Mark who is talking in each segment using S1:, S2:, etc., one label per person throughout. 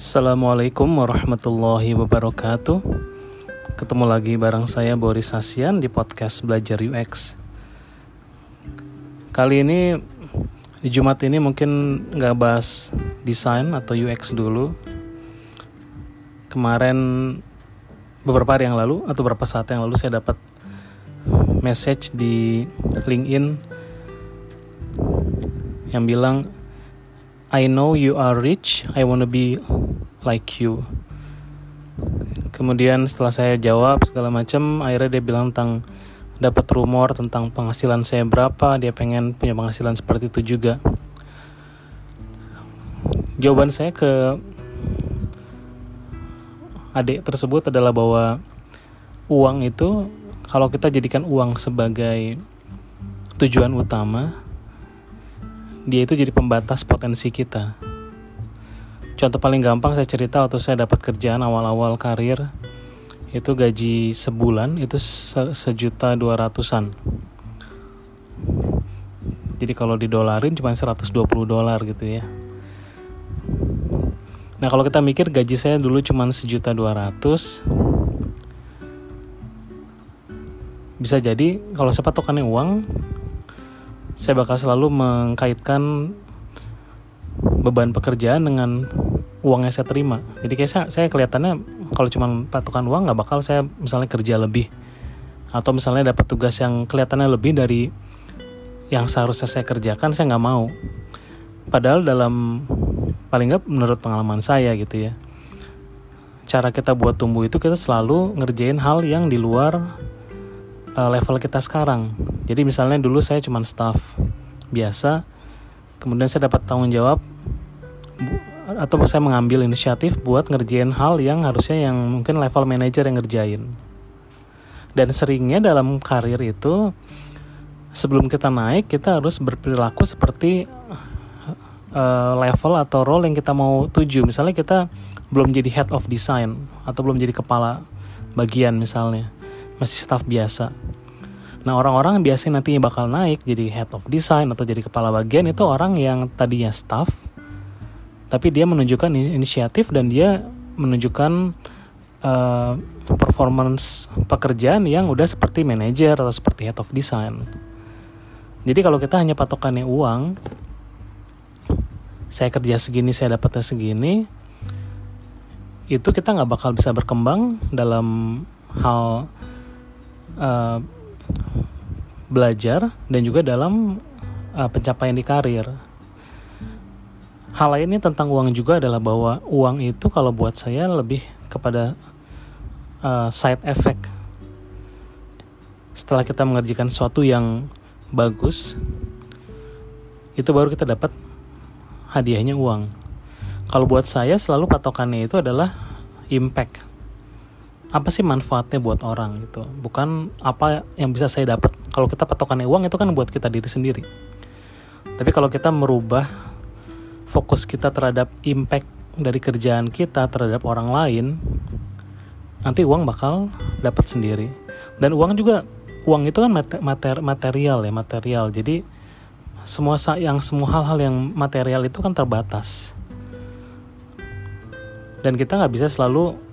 S1: Assalamualaikum warahmatullahi wabarakatuh. Ketemu lagi bareng saya Boris Hasian di podcast Belajar UX Kali ini di Jumat ini mungkin nggak bahas desain atau UX dulu. Kemarin beberapa hari yang lalu atau beberapa saat yang lalu saya dapat message di LinkedIn yang bilang I know you are rich, I wanna be like you. Kemudian setelah saya jawab segala macam, akhirnya dia bilang tentang dapat rumor tentang penghasilan saya berapa, dia pengen punya penghasilan seperti itu juga. Jawaban saya ke adik tersebut adalah bahwa uang itu kalau kita jadikan uang sebagai tujuan utama, dia itu jadi pembatas potensi kita. Contoh paling gampang saya cerita waktu saya dapat kerjaan awal-awal karir itu gaji sebulan itu se sejuta dua ratusan. Jadi kalau didolarin cuma 120 dolar gitu ya. Nah kalau kita mikir gaji saya dulu cuma sejuta dua ratus, bisa jadi kalau saya patokannya uang saya bakal selalu mengkaitkan beban pekerjaan dengan uang yang saya terima. Jadi kayak saya, saya kelihatannya kalau cuma patokan uang nggak bakal saya misalnya kerja lebih atau misalnya dapat tugas yang kelihatannya lebih dari yang seharusnya saya kerjakan saya nggak mau. Padahal dalam paling nggak menurut pengalaman saya gitu ya. Cara kita buat tumbuh itu kita selalu ngerjain hal yang di luar uh, level kita sekarang. Jadi misalnya dulu saya cuma staff biasa, kemudian saya dapat tanggung jawab atau saya mengambil inisiatif buat ngerjain hal yang harusnya yang mungkin level manager yang ngerjain. Dan seringnya dalam karir itu sebelum kita naik kita harus berperilaku seperti uh, level atau role yang kita mau tuju. Misalnya kita belum jadi head of design atau belum jadi kepala bagian misalnya masih staff biasa. Nah orang-orang biasanya nantinya bakal naik jadi head of design atau jadi kepala bagian itu orang yang tadinya staff, tapi dia menunjukkan inisiatif dan dia menunjukkan uh, performance pekerjaan yang udah seperti manager atau seperti head of design. Jadi kalau kita hanya patokannya uang, saya kerja segini, saya dapatnya segini, itu kita nggak bakal bisa berkembang dalam hal uh, belajar dan juga dalam uh, pencapaian di karir. Hal lainnya tentang uang juga adalah bahwa uang itu kalau buat saya lebih kepada uh, side effect. Setelah kita mengerjakan sesuatu yang bagus, itu baru kita dapat hadiahnya uang. Kalau buat saya selalu patokannya itu adalah impact apa sih manfaatnya buat orang gitu? Bukan apa yang bisa saya dapat. Kalau kita patokannya uang itu kan buat kita diri sendiri. Tapi kalau kita merubah fokus kita terhadap impact dari kerjaan kita terhadap orang lain nanti uang bakal dapat sendiri. Dan uang juga uang itu kan mater, material ya material. Jadi semua yang semua hal-hal yang material itu kan terbatas. Dan kita nggak bisa selalu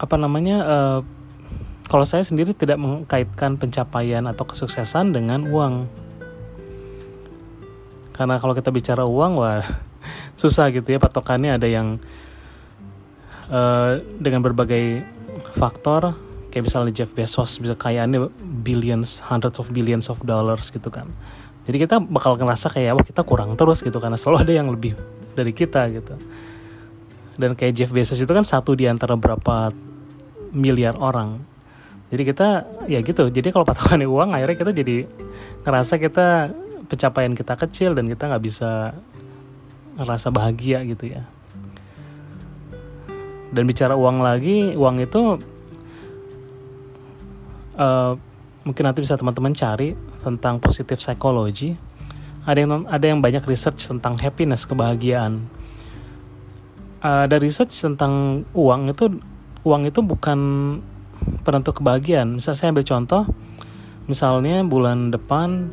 S1: apa namanya uh, kalau saya sendiri tidak mengkaitkan pencapaian atau kesuksesan dengan uang. Karena kalau kita bicara uang wah susah gitu ya patokannya ada yang uh, dengan berbagai faktor kayak misalnya Jeff Bezos bisa kayaannya billions hundreds of billions of dollars gitu kan. Jadi kita bakal ngerasa kayak wah kita kurang terus gitu karena selalu ada yang lebih dari kita gitu. Dan kayak Jeff Bezos itu kan satu di antara berapa miliar orang. Jadi kita ya gitu. Jadi kalau patokannya uang akhirnya kita jadi ngerasa kita pencapaian kita kecil dan kita nggak bisa ngerasa bahagia gitu ya. Dan bicara uang lagi uang itu uh, mungkin nanti bisa teman-teman cari tentang positif psychology ada yang ada yang banyak research tentang happiness kebahagiaan. Uh, ada research tentang uang itu uang itu bukan penentu kebahagiaan. Misal saya ambil contoh, misalnya bulan depan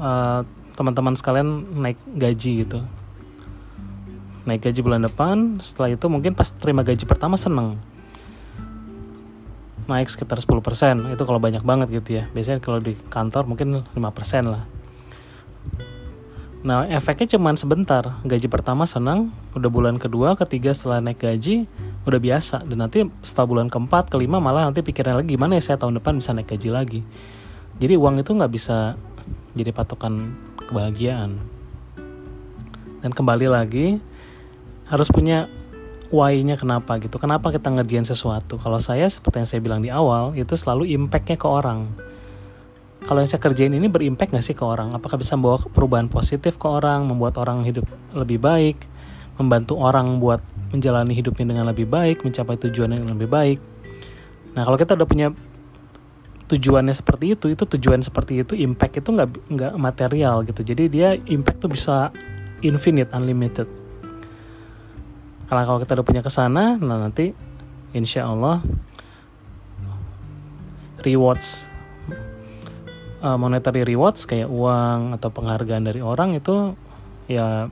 S1: uh, teman-teman sekalian naik gaji gitu. naik gaji bulan depan setelah itu mungkin pas terima gaji pertama seneng naik sekitar 10% itu kalau banyak banget gitu ya biasanya kalau di kantor mungkin 5% lah nah efeknya cuman sebentar gaji pertama senang udah bulan kedua ketiga setelah naik gaji udah biasa dan nanti setelah bulan keempat kelima malah nanti pikiran lagi gimana ya saya tahun depan bisa naik gaji lagi jadi uang itu nggak bisa jadi patokan kebahagiaan dan kembali lagi harus punya why-nya kenapa gitu. Kenapa kita ngerjain sesuatu? Kalau saya seperti yang saya bilang di awal, itu selalu impact-nya ke orang. Kalau yang saya kerjain ini berimpact gak sih ke orang? Apakah bisa membawa perubahan positif ke orang, membuat orang hidup lebih baik, membantu orang buat menjalani hidupnya dengan lebih baik, mencapai tujuan yang lebih baik. Nah kalau kita udah punya tujuannya seperti itu, itu tujuan seperti itu, impact itu nggak nggak material gitu. Jadi dia impact tuh bisa infinite, unlimited kalau kalau kita udah punya ke sana nah nanti insya Allah rewards uh, monetary rewards kayak uang atau penghargaan dari orang itu ya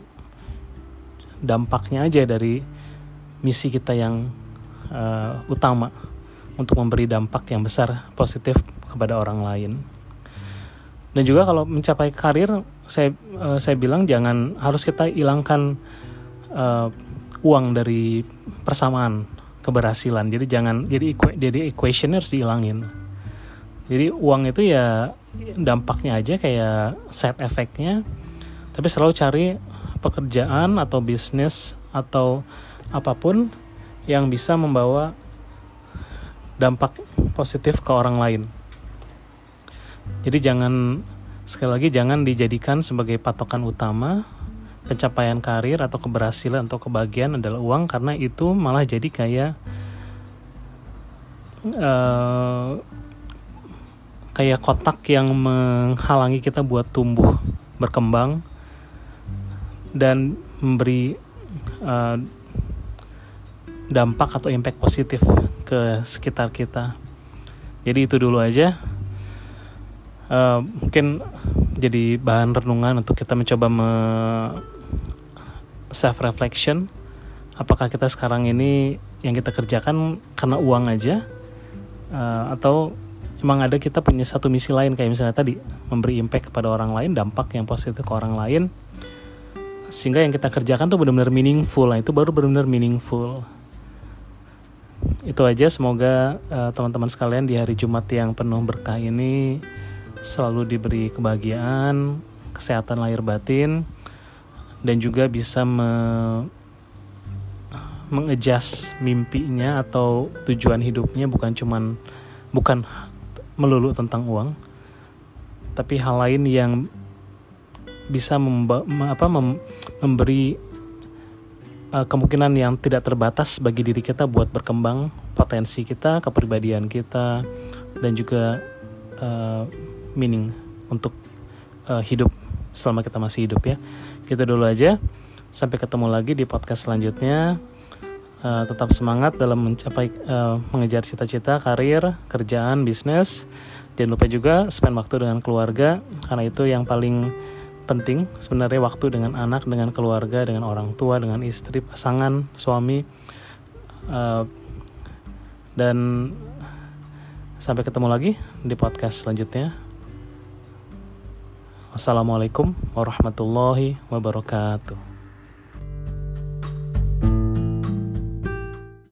S1: dampaknya aja dari misi kita yang uh, utama untuk memberi dampak yang besar positif kepada orang lain dan juga kalau mencapai karir saya uh, saya bilang jangan harus kita hilangkan uh, uang dari persamaan keberhasilan. Jadi jangan jadi jadi equation harus dihilangin. Jadi uang itu ya dampaknya aja kayak side effectnya. Tapi selalu cari pekerjaan atau bisnis atau apa pun yang bisa membawa dampak positif ke orang lain. Jadi jangan sekali lagi jangan dijadikan sebagai patokan utama pencapaian karir atau keberhasilan atau kebahagiaan adalah uang karena itu malah jadi kayak uh, kayak kotak yang menghalangi kita buat tumbuh berkembang dan memberi uh, dampak atau impact positif ke sekitar kita. Jadi itu dulu aja. Uh, mungkin jadi bahan renungan untuk kita mencoba me self reflection apakah kita sekarang ini yang kita kerjakan karena uang aja uh, atau emang ada kita punya satu misi lain kayak misalnya tadi memberi impact kepada orang lain dampak yang positif ke orang lain sehingga yang kita kerjakan tuh benar-benar meaningful. Nah itu baru benar-benar meaningful. Itu aja semoga uh, teman-teman sekalian di hari Jumat yang penuh berkah ini selalu diberi kebahagiaan kesehatan lahir batin dan juga bisa me mengejas mimpinya atau tujuan hidupnya bukan cuman bukan melulu tentang uang tapi hal lain yang bisa memba, apa, mem, memberi uh, kemungkinan yang tidak terbatas bagi diri kita buat berkembang potensi kita kepribadian kita dan juga uh, meaning untuk uh, hidup selama kita masih hidup ya Gitu dulu aja. Sampai ketemu lagi di podcast selanjutnya. Uh, tetap semangat dalam mencapai uh, mengejar cita-cita, karir, kerjaan, bisnis. Jangan lupa juga spend waktu dengan keluarga karena itu yang paling penting sebenarnya waktu dengan anak, dengan keluarga, dengan orang tua, dengan istri, pasangan, suami. Uh, dan sampai ketemu lagi di podcast selanjutnya. Wassalamualaikum warahmatullahi wabarakatuh.